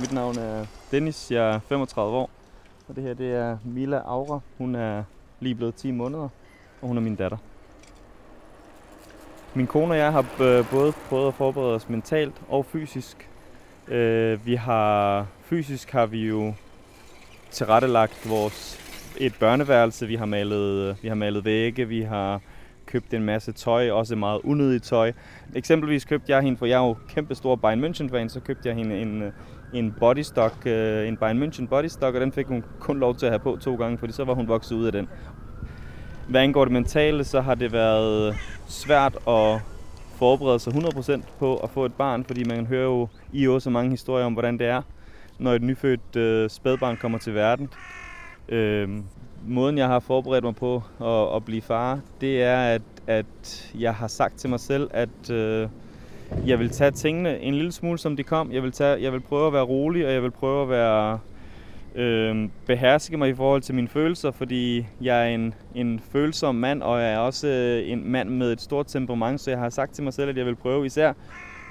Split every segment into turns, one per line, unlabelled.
Mit navn er Dennis, jeg er 35 år. Og det her det er Mila Aura. Hun er lige blevet 10 måneder, og hun er min datter. Min kone og jeg har øh, både prøvet at forberede os mentalt og fysisk. Øh, vi har fysisk har vi jo tilrettelagt vores et børneværelse. Vi har malet, vi har malet vægge, vi har købt en masse tøj, også meget unødigt tøj. Eksempelvis købte jeg hende, for jeg er jo kæmpe stor Bayern München fan, så købte jeg hende en, øh, en bodystock, øh, en Bayern München bodystock, og den fik hun kun lov til at have på to gange, fordi så var hun vokset ud af den. Hvad angår det mentale, så har det været svært at forberede sig 100% på at få et barn, fordi man hører jo i også mange historier om, hvordan det er, når et nyfødt øh, spædbarn kommer til verden. Øh, måden, jeg har forberedt mig på at, at blive far, det er, at, at jeg har sagt til mig selv, at øh, jeg vil tage tingene en lille smule, som de kom. Jeg vil, tage, jeg vil prøve at være rolig, og jeg vil prøve at være øh, beherske mig i forhold til mine følelser, fordi jeg er en, en følsom mand, og jeg er også øh, en mand med et stort temperament, så jeg har sagt til mig selv, at jeg vil prøve især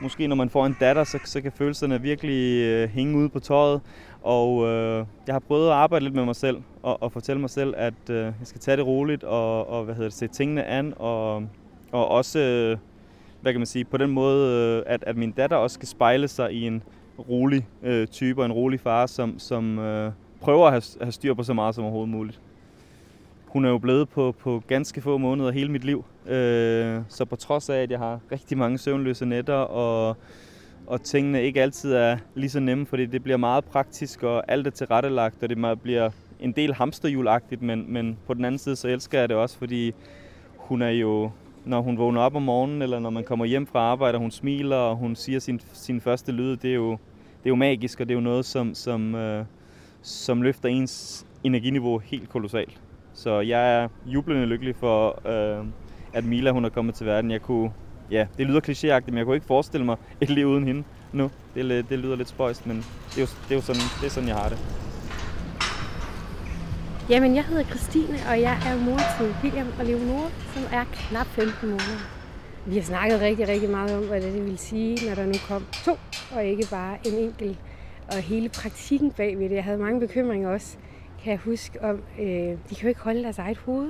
måske når man får en datter, så, så kan følelserne virkelig øh, hænge ude på tøjet. Og øh, jeg har prøvet at arbejde lidt med mig selv og, og fortælle mig selv, at øh, jeg skal tage det roligt og, og hvad hedder det, se tingene an og, og også øh, hvad kan man sige, på den måde, øh, at, at min datter også skal spejle sig i en rolig øh, type og en rolig far, som, som øh, prøver at have, have styr på så meget som overhovedet muligt. Hun er jo blevet på, på ganske få måneder hele mit liv, øh, så på trods af, at jeg har rigtig mange søvnløse nætter, og, og tingene ikke altid er lige så nemme, fordi det bliver meget praktisk, og alt er tilrettelagt, og det bliver en del hamsterhjulagtigt, men, men på den anden side, så elsker jeg det også, fordi hun er jo når hun vågner op om morgenen, eller når man kommer hjem fra arbejde, og hun smiler, og hun siger sin, sin første lyd, det er, jo, det er jo magisk, og det er jo noget, som, som, øh, som løfter ens energiniveau helt kolossalt. Så jeg er jublende lykkelig for, øh, at Mila hun er kommet til verden. Jeg kunne, ja, det lyder klichéagtigt, men jeg kunne ikke forestille mig et liv uden hende nu. Det, det lyder lidt spøjst, men det er jo, det er jo sådan, det er sådan, jeg har det.
Jamen, jeg hedder Christine, og jeg er mor til William og Leonore, som er knap 15 måneder. Vi har snakket rigtig, rigtig meget om, hvad det vil sige, når der nu kom to, og ikke bare en enkelt. Og hele praktikken bagved det. Jeg havde mange bekymringer også, kan jeg huske, om, øh, de kan jo ikke holde deres eget hoved.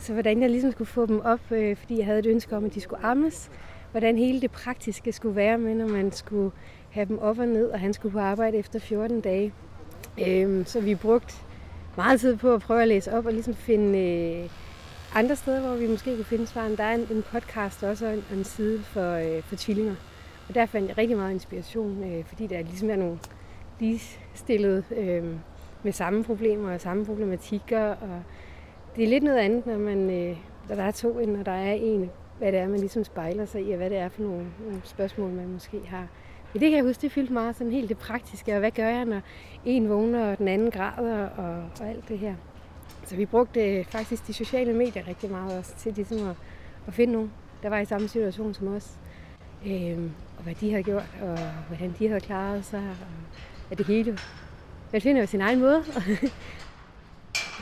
Så hvordan jeg ligesom skulle få dem op, øh, fordi jeg havde et ønske om, at de skulle ammes. Hvordan hele det praktiske skulle være med, når man skulle have dem op og ned, og han skulle på arbejde efter 14 dage. Øh, så vi brugte meget tid på at prøve at læse op og ligesom finde øh, andre steder, hvor vi måske kunne finde svaren. Der er en, en podcast også og en, en side for, øh, for tvillinger. Og der fandt jeg rigtig meget inspiration, øh, fordi der ligesom er nogle ligestillede øh, med samme problemer og samme problematikker. Og det er lidt noget andet, når, man, øh, når der er to, end når der er en. Hvad det er, man ligesom spejler sig i, og hvad det er for nogle, nogle spørgsmål, man måske har. Men det kan jeg huske, det fyldte meget sådan helt det praktiske, og hvad gør jeg, når en vågner, og den anden græder, og, og alt det her. Så vi brugte øh, faktisk de sociale medier rigtig meget også til ligesom at, at finde nogen, der var i samme situation som os. Øhm, og hvad de havde gjort, og hvordan de havde klaret sig, og at det hele. Man finder jo sin egen måde.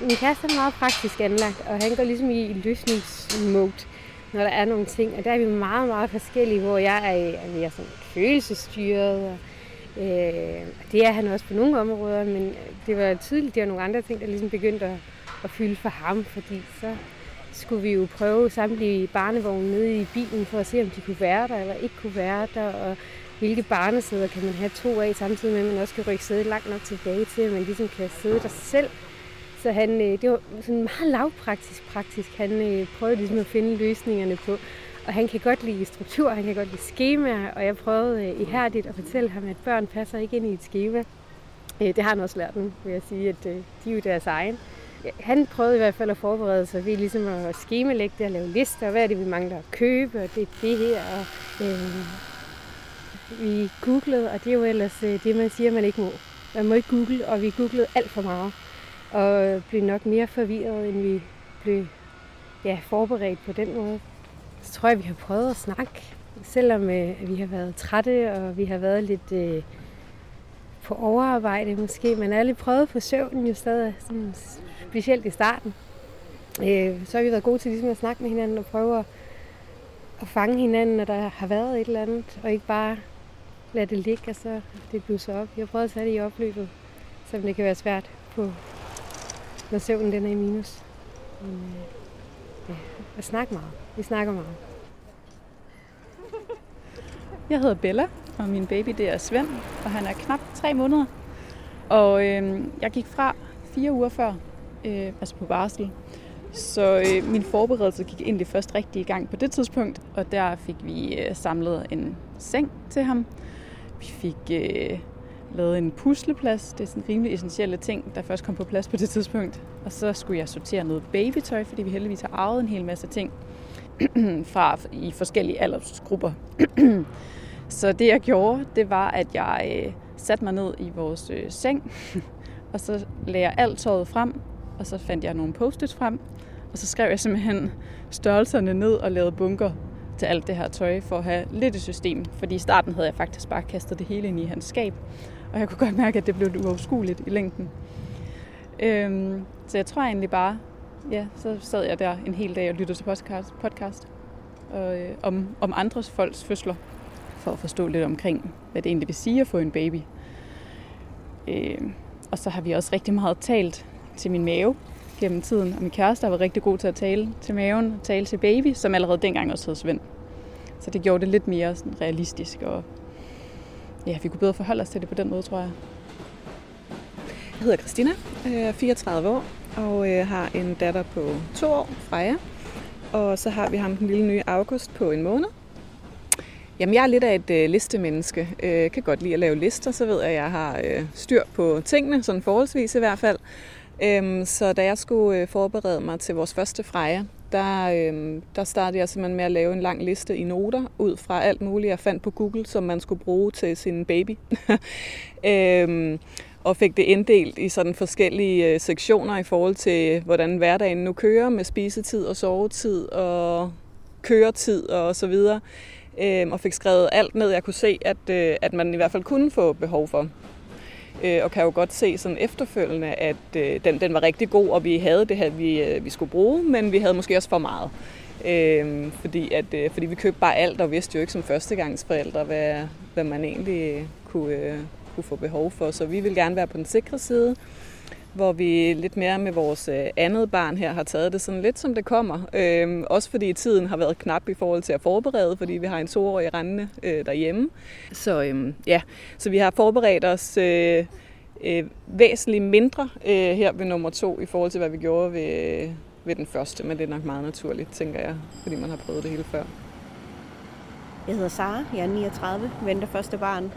Min kæreste er meget praktisk anlagt, og han går ligesom i løsningsmode, når der er nogle ting. Og der er vi meget, meget forskellige, hvor jeg er, mere sådan følelsesstyret, og Øh, det er han også på nogle områder, men det var tydeligt, at der var nogle andre ting, der ligesom begyndte at, at fylde for ham, fordi så skulle vi jo prøve samtlige barnevogne nede i bilen for at se, om de kunne være der eller ikke kunne være der, og hvilke barnesæder kan man have to af, samtidig med, at man også kan rykke sædet langt nok tilbage til, at man ligesom kan sidde der selv. Så han, øh, det var sådan meget lavpraktisk praktisk. Han øh, prøvede ligesom at finde løsningerne på, og han kan godt lide struktur, han kan godt lide skemaer, og jeg prøvede øh, ihærdigt at fortælle ham, at børn passer ikke ind i et skema. Øh, det har han også lært nu, vil jeg sige, at øh, de er jo deres egen. Han prøvede i hvert fald at forberede sig ved ligesom at skemelægge det og lave lister. Hvad er det, vi mangler at købe, og det er det her. Og, øh, vi googlede, og det er jo ellers øh, det, man siger, man ikke må. Man må ikke google, og vi googlede alt for meget. Og blev nok mere forvirret, end vi blev ja, forberedt på den måde så tror jeg, vi har prøvet at snakke. Selvom øh, vi har været trætte, og vi har været lidt øh, på overarbejde måske. Men alle lidt prøvet på søvnen jo stadig, sådan, specielt i starten. Øh, så har vi været gode til ligesom at snakke med hinanden og prøve at, at fange hinanden, når der har været et eller andet. Og ikke bare lade det ligge, og så det blusser op. Jeg har prøvet at tage det i opløbet, selvom det kan være svært, på, når søvnen den er i minus. Men, øh, ja, jeg snakker meget. Vi snakker meget.
Jeg hedder Bella, og min baby det er Svend, og han er knap tre måneder. Og øh, jeg gik fra fire uger før, øh, altså på barsel. Så øh, min forberedelse gik egentlig først rigtig i gang på det tidspunkt, og der fik vi øh, samlet en seng til ham. Vi fik øh, lavet en pusleplads. Det er sådan rimelig essentielle ting, der først kom på plads på det tidspunkt. Og så skulle jeg sortere noget babytøj, fordi vi heldigvis har arvet en hel masse ting fra i forskellige aldersgrupper. så det jeg gjorde, det var, at jeg øh, satte mig ned i vores øh, seng, og så lagde jeg alt tøjet frem, og så fandt jeg nogle post frem, og så skrev jeg simpelthen størrelserne ned og lavede bunker til alt det her tøj for at have lidt et system. Fordi i starten havde jeg faktisk bare kastet det hele ind i hans skab, og jeg kunne godt mærke, at det blev uoverskueligt i længden. Øhm, så jeg tror egentlig bare, ja, så sad jeg der en hel dag og lyttede til podcast, podcast og, øh, om, om andres folks fødsler, for at forstå lidt omkring, hvad det egentlig vil sige at få en baby. Øh, og så har vi også rigtig meget talt til min mave gennem tiden, og min kæreste var rigtig god til at tale til maven, tale til baby, som allerede dengang også hed Svend. Så det gjorde det lidt mere sådan realistisk, og ja, vi kunne bedre forholde os til det på den måde, tror jeg.
Jeg hedder Christina, jeg er 34 år, og øh, har en datter på to år, Freja. Og så har vi ham den lille nye August på en måned. Jamen, jeg er lidt af et øh, listemenneske. Jeg øh, kan godt lide at lave lister, så ved jeg, at jeg har øh, styr på tingene, sådan forholdsvis i hvert fald. Øhm, så da jeg skulle øh, forberede mig til vores første freje, der, øhm, der startede jeg simpelthen med at lave en lang liste i noter, ud fra alt muligt, jeg fandt på Google, som man skulle bruge til sin baby. øhm, og fik det inddelt i sådan forskellige øh, sektioner i forhold til, hvordan hverdagen nu kører med spisetid og sovetid og køretid og så videre. Øhm, og fik skrevet alt ned, jeg kunne se, at, øh, at man i hvert fald kunne få behov for. Øh, og kan jo godt se sådan efterfølgende, at øh, den, den var rigtig god, og vi havde det her, vi, øh, vi skulle bruge, men vi havde måske også for meget. Øh, fordi, at, øh, fordi vi købte bare alt, og vidste jo ikke som førstegangsforældre, hvad, hvad man egentlig kunne, øh, kunne få behov for. Så vi vil gerne være på den sikre side, hvor vi lidt mere med vores øh, andet barn her har taget det sådan lidt som det kommer. Øhm, også fordi tiden har været knap i forhold til at forberede, fordi vi har en toårig rendende øh, derhjemme. Så øhm, ja, så vi har forberedt os øh, øh, væsentligt mindre øh, her ved nummer to i forhold til hvad vi gjorde ved, ved den første, men det er nok meget naturligt, tænker jeg, fordi man har prøvet det hele før.
Jeg hedder Sara, jeg er 39, venter første barn.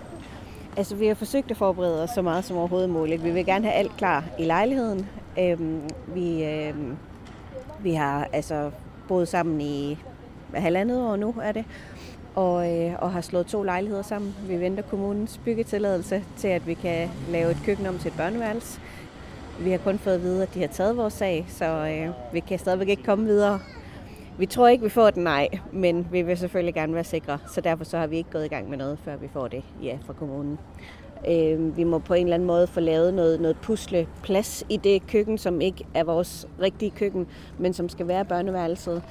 Altså, vi har forsøgt at forberede os så meget som overhovedet muligt. Vi vil gerne have alt klar i lejligheden. Øhm, vi, øhm, vi har altså boet sammen i halvandet år nu, er det, og, øh, og har slået to lejligheder sammen. Vi venter kommunens byggetilladelse til, at vi kan lave et køkken om til et børneværelse. Vi har kun fået at vide, at de har taget vores sag, så øh, vi kan stadigvæk ikke komme videre. Vi tror ikke, vi får den nej, men vi vil selvfølgelig gerne være sikre, så derfor så har vi ikke gået i gang med noget, før vi får det ja fra kommunen. Øh, vi må på en eller anden måde få lavet noget, noget pusleplads i det køkken, som ikke er vores rigtige køkken, men som skal være børneværelset.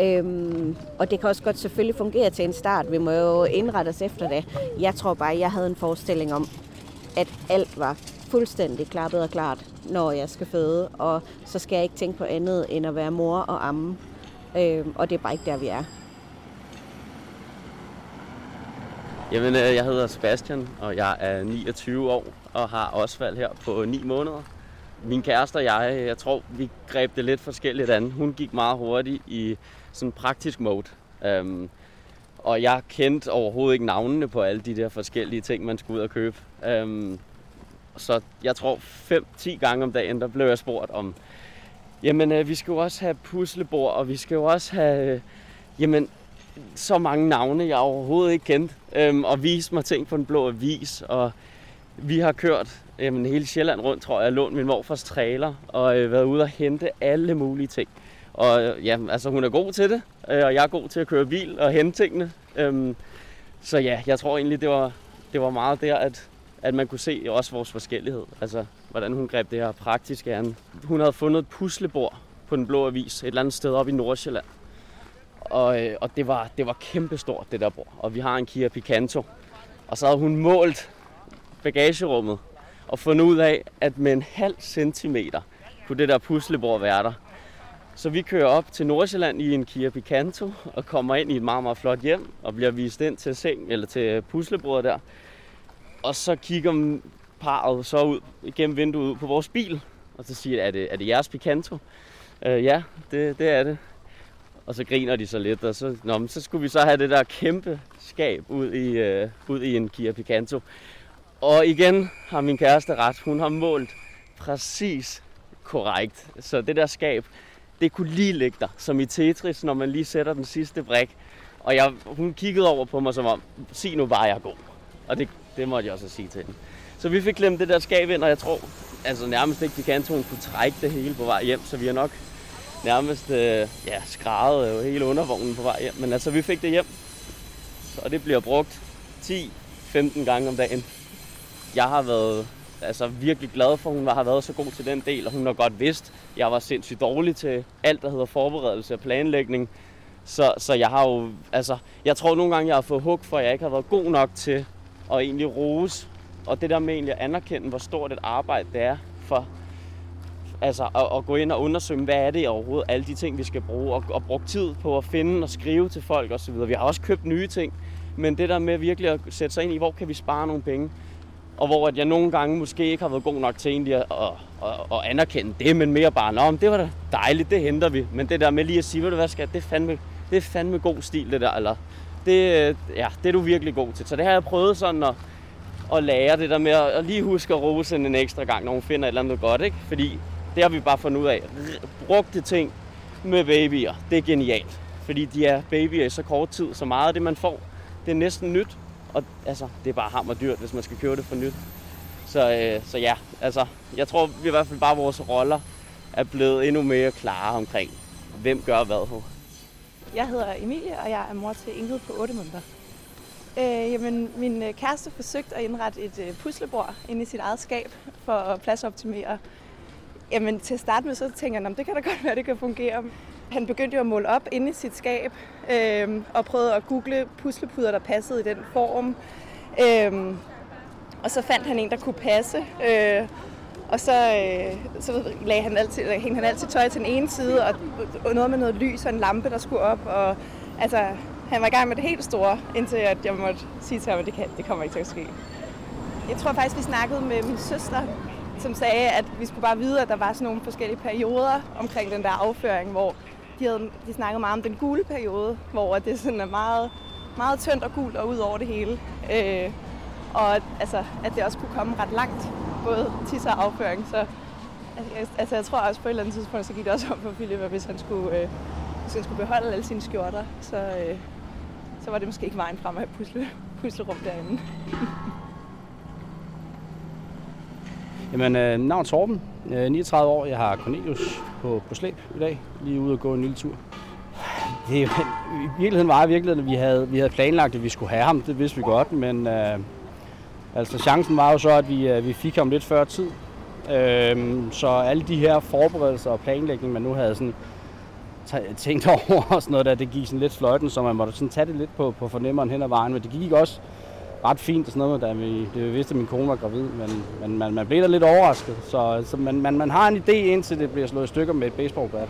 Øhm, og det kan også godt selvfølgelig fungere til en start. Vi må jo indrette os efter det. Jeg tror bare, jeg havde en forestilling om, at alt var fuldstændig klappet og klart, når jeg skal føde. Og så skal jeg ikke tænke på andet end at være mor og amme. Øh, og det er bare ikke der, vi er.
Jamen, øh, jeg hedder Sebastian, og jeg er 29 år og har Osvald her på 9 måneder. Min kæreste og jeg, øh, jeg tror, vi greb det lidt forskelligt an. Hun gik meget hurtigt i sådan praktisk mode. Øhm, og jeg kendte overhovedet ikke navnene på alle de der forskellige ting, man skulle ud og købe. Øhm, så jeg tror 5-10 gange om dagen, der blev jeg spurgt om, jamen øh, vi skal jo også have puslebord, og vi skal jo også have, øh, jamen så mange navne, jeg overhovedet ikke kendte, øhm, og vise mig ting på den blå avis, og vi har kørt jamen, hele Sjælland rundt, tror jeg, lånt min morfars trailer, og øh, været ude og hente alle mulige ting. Og øh, ja, altså hun er god til det, øh, og jeg er god til at køre bil og hente tingene. Øhm, så ja, jeg tror egentlig, det var, det var meget der, at, at man kunne se også vores forskellighed. Altså, hvordan hun greb det her praktisk an. Hun havde fundet et puslebord på den blå avis et eller andet sted op i Nordsjælland. Og, øh, og det, var, det var kæmpestort, det der bord. Og vi har en Kia Picanto. Og så havde hun målt bagagerummet og fundet ud af, at med en halv centimeter kunne det der puslebord være der. Så vi kører op til Nordsjælland i en Kia Picanto og kommer ind i et meget, meget flot hjem og bliver vist ind til seng eller til puslebordet der. Og så kigger parret så ud igennem vinduet ud på vores bil, og så siger er det, er det jeres Picanto? Øh, ja, det, det er det. Og så griner de så lidt, og så, nå, men så skulle vi så have det der kæmpe skab ud i, øh, ud i en Kia Picanto. Og igen har min kæreste ret. Hun har målt præcis korrekt. Så det der skab, det kunne lige ligge der, som i Tetris, når man lige sætter den sidste brik. Og jeg, hun kiggede over på mig som om, sig nu bare, jeg er god. Og det, det måtte jeg også sige til hende. Så vi fik klemt det der skab ind, og jeg tror altså nærmest ikke, Picantoen kunne trække det hele på vej hjem, så vi har nok nærmest øh, ja, skrædet jo øh, hele undervognen på vej hjem. Men altså, vi fik det hjem, og det bliver brugt 10-15 gange om dagen. Jeg har været altså, virkelig glad for, at hun har været så god til den del, og hun har godt vidst, at jeg var sindssygt dårlig til alt, der hedder forberedelse og planlægning. Så, så jeg har jo, altså, jeg tror nogle gange, jeg har fået hug for, at jeg ikke har været god nok til at egentlig rose. Og det der med egentlig at anerkende, hvor stort et arbejde det er for altså, at, at gå ind og undersøge, hvad er det overhovedet, alle de ting, vi skal bruge, og, og bruge tid på at finde og skrive til folk osv. Vi har også købt nye ting, men det der med virkelig at sætte sig ind i, hvor kan vi spare nogle penge, og hvor at jeg nogle gange måske ikke har været god nok til egentlig at, at, at, at anerkende det, men mere bare, nå, det var da dejligt, det henter vi. Men det der med lige at sige, ved du hvad, skal, det er fandme, det er fandme god stil, det der, eller det, ja, det er du virkelig god til. Så det har jeg prøvet sådan at, at lære det der med at, lige huske at rose en ekstra gang, når hun finder et eller andet godt, ikke? Fordi det har vi bare fundet ud af. Brugte ting med babyer, det er genialt. Fordi de er babyer i så kort tid, så meget af det, man får, det er næsten nyt. Og altså, det er bare hammer dyrt, hvis man skal købe det for nyt. Så, øh, så ja, altså, jeg tror vi i hvert fald bare, vores roller er blevet endnu mere klare omkring, hvem gør hvad.
Jeg hedder Emilie, og jeg er mor til Ingrid på 8 måneder. Øh, jamen, min øh, kæreste forsøgte at indrette et øh, puslebord inde i sit eget skab for at pladsoptimere. Jamen, til at starte med, så tænker jeg, det kan da godt være, det kan fungere. Han begyndte jo at måle op inde i sit skab, øh, og prøvede at google puslepuder, der passede i den form. Øh, og så fandt han en, der kunne passe. Øh, og så, øh, så lagde han altid, hængte han altid tøj til den ene side, og, og noget med noget lys og en lampe, der skulle op. Og, altså, han var i gang med det helt store, indtil at jeg måtte sige til ham, at det, kan, det kommer ikke til at ske. Jeg tror faktisk, vi snakkede med min søster, som sagde, at vi skulle bare vide, at der var sådan nogle forskellige perioder omkring den der afføring, hvor de, havde, de snakkede meget om den gule periode, hvor det sådan er meget, meget tyndt og gult og ud over det hele. Øh, og altså, at det også kunne komme ret langt, både tisse og afføring. Så altså, jeg tror også på et eller andet tidspunkt, så gik det også om for Philip, at hvis han skulle, øh, hvis han skulle beholde alle sine skjorter, så, øh, så var det måske ikke vejen frem at pusle, puslerum derinde.
Jamen, øh, navn Torben, øh, 39 år. Jeg har Cornelius på, på slæb i dag, lige ude og gå en lille tur. Det, I virkeligheden var i virkeligheden, at vi havde, vi havde planlagt, at vi skulle have ham. Det vidste vi godt, men øh, altså, chancen var jo så, at vi, øh, vi fik ham lidt før tid. Øh, så alle de her forberedelser og planlægning, man nu havde sådan, tænkt over og sådan noget der, det gik sådan lidt fløjten, så man måtte sådan tage det lidt på, på fornemmeren hen ad vejen. Men det gik også ret fint og sådan noget, da vi, det vi vidste, at min kone var gravid, men, men man, man blev da lidt overrasket. Så, så man, man, man har en idé, indtil det bliver slået i stykker med et baseballbat.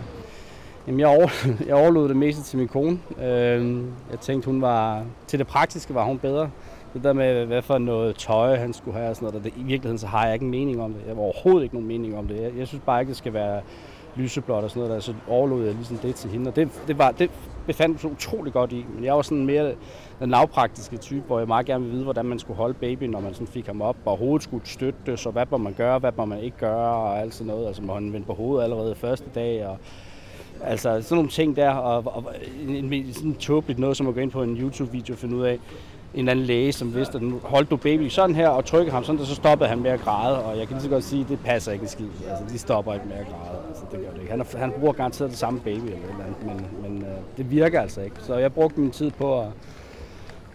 Jamen, jeg, over, jeg overlod det meste til min kone. Øh, jeg tænkte, hun var, til det praktiske var hun bedre. Det der med, hvad for noget tøj han skulle have og sådan noget, der, det, i virkeligheden så har jeg ikke en mening om det. Jeg har overhovedet ikke nogen mening om det. Jeg, jeg synes bare ikke, det skal være lyseblåt og sådan noget, der, så overlod jeg ligesom det til hende. Og det, det, var, det befandt mig utrolig godt i. Men jeg var sådan mere den lavpraktiske type, hvor jeg meget gerne ville vide, hvordan man skulle holde babyen, når man sådan fik ham op, og hovedet skulle støtte så hvad må man gøre, hvad må man ikke gøre, og alt sådan noget. Altså må han vende på hovedet allerede første dag, og altså sådan nogle ting der, og, og en, sådan tåbeligt noget, som at gå ind på en YouTube-video og finde ud af, en eller anden læge, som vidste, at nu holdt du baby sådan her, og trykkede ham sådan, og så stoppede han med at græde, og jeg kan lige så godt sige, at det passer ikke skid. Altså, de stopper ikke med at græde. Altså, det gør det ikke. Han, er, han bruger garanteret det samme baby eller et eller andet, men, men øh, det virker altså ikke. Så jeg brugte min tid på at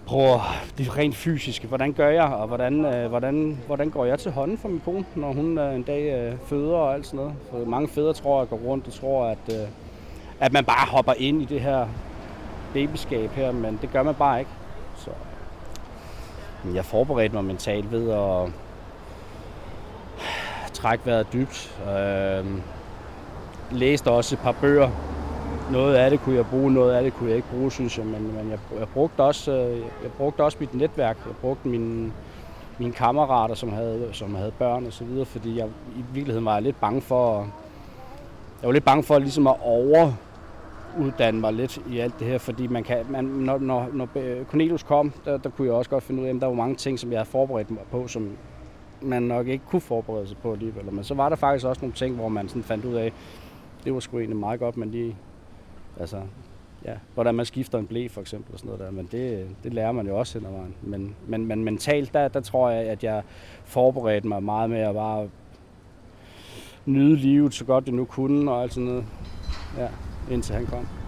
prøve det rent fysiske. Hvordan gør jeg, og hvordan, øh, hvordan, hvordan går jeg til hånden for min kone, når hun øh, en dag øh, føder og alt sådan noget. For mange fædre tror, jeg går rundt og tror, at, øh, at man bare hopper ind i det her babyskab her, men det gør man bare ikke. Så jeg forberedte mig mentalt ved at trække vejret dybt. Øh, læste også et par bøger. Noget af det kunne jeg bruge, noget af det kunne jeg ikke bruge, synes jeg. Men, men jeg, jeg, brugte også, øh, jeg brugte også mit netværk. Jeg brugte mine, mine kammerater, som havde, som havde børn og så videre, fordi jeg i virkeligheden var jeg lidt bange for, jeg var lidt bange for ligesom at uddanne mig lidt i alt det her, fordi man kan, man, når, når, når øh, Cornelius kom, der, der kunne jeg også godt finde ud af, at der var mange ting, som jeg havde forberedt mig på, som man nok ikke kunne forberede sig på alligevel. Men så var der faktisk også nogle ting, hvor man sådan fandt ud af, det var sgu egentlig meget godt, men lige, altså, ja, hvordan man skifter en blæ for eksempel og sådan noget der, men det, det lærer man jo også hen ad vejen. Men, men, men mentalt, der, der tror jeg, at jeg forberedte mig meget med at bare nyde livet så godt det nu kunne og alt sådan noget, ja, indtil han kom.